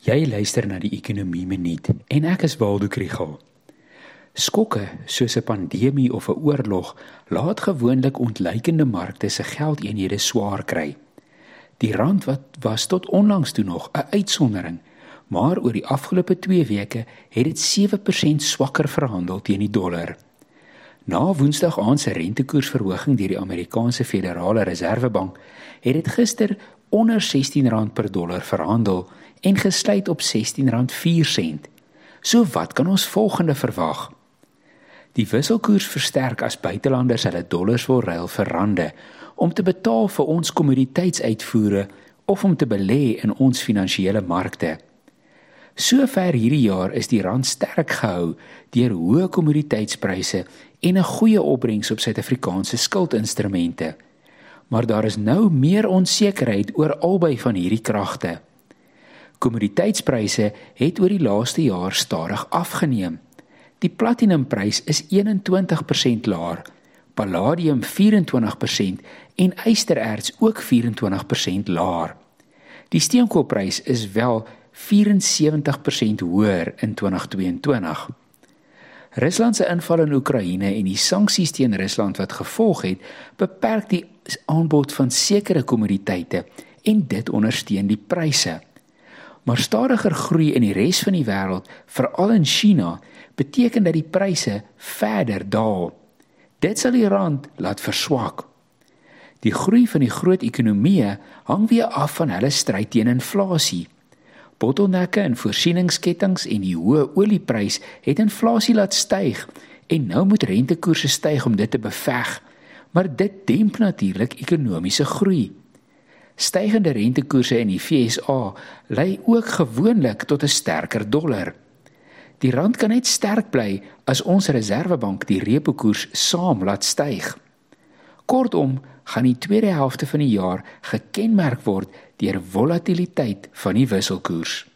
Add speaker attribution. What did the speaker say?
Speaker 1: Jy luister na die Ekonomie Minuut en ek is Waldo Krügel. Skokke soos 'n pandemie of 'n oorlog laat gewoonlik ontleikende markte se geldeenhede swaar kry. Die rand wat was tot onlangs toe nog 'n uitsondering, maar oor die afgelope 2 weke het dit 7% swakker verhandel teen die dollar. Na Woensdag aand se rentekoersverhoging deur die Amerikaanse Federale Reservebank, het dit gister onder R16 per dollar verhandel en gesluit op R16.04. So wat kan ons volgende verwag? Die wisselkoers versterk as buitelanders hulle dollars wil ruil vir rande om te betaal vir ons kommoditeitsuitvoere of om te belê in ons finansiële markte. Sover hierdie jaar is die rand sterk gehou deur hoë kommoditeitspryse en 'n goeie opbrengs op Suid-Afrikaanse skuldinstrumente. Maar daar is nou meer onsekerheid oor albei van hierdie kragte. Kommoditeitspryse het oor die laaste jaar stadig afgeneem. Die platinumprys is 21% laer, palladium 24% en ystererts ook 24% laer. Die steenkoolprys is wel 74% hoër in 2022. Rusland se inval in Oekraïne en die sanksies teen Rusland wat gevolg het, beperk die aanbod van sekere kommoditeite en dit ondersteun die pryse maar stadiger groei in die res van die wêreld, veral in China, beteken dat die pryse verder daal. Dit sal die rand laat verswak. Die groei van die groot ekonomieë hang weer af van hulle stryd teen inflasie. Bottlenecke in voorsieningsketTINGS en die hoë olieprys het inflasie laat styg en nou moet rentekoerse styg om dit te beveg. Maar dit demp natuurlik ekonomiese groei. Stygende rentekoerse in die FSA lei ook gewoonlik tot 'n sterker dollar. Die rand kan net sterk bly as ons reservebank die repo koers saam laat styg. Kortom, gaan die tweede helfte van die jaar gekenmerk word deur volatiliteit van die wisselkoers.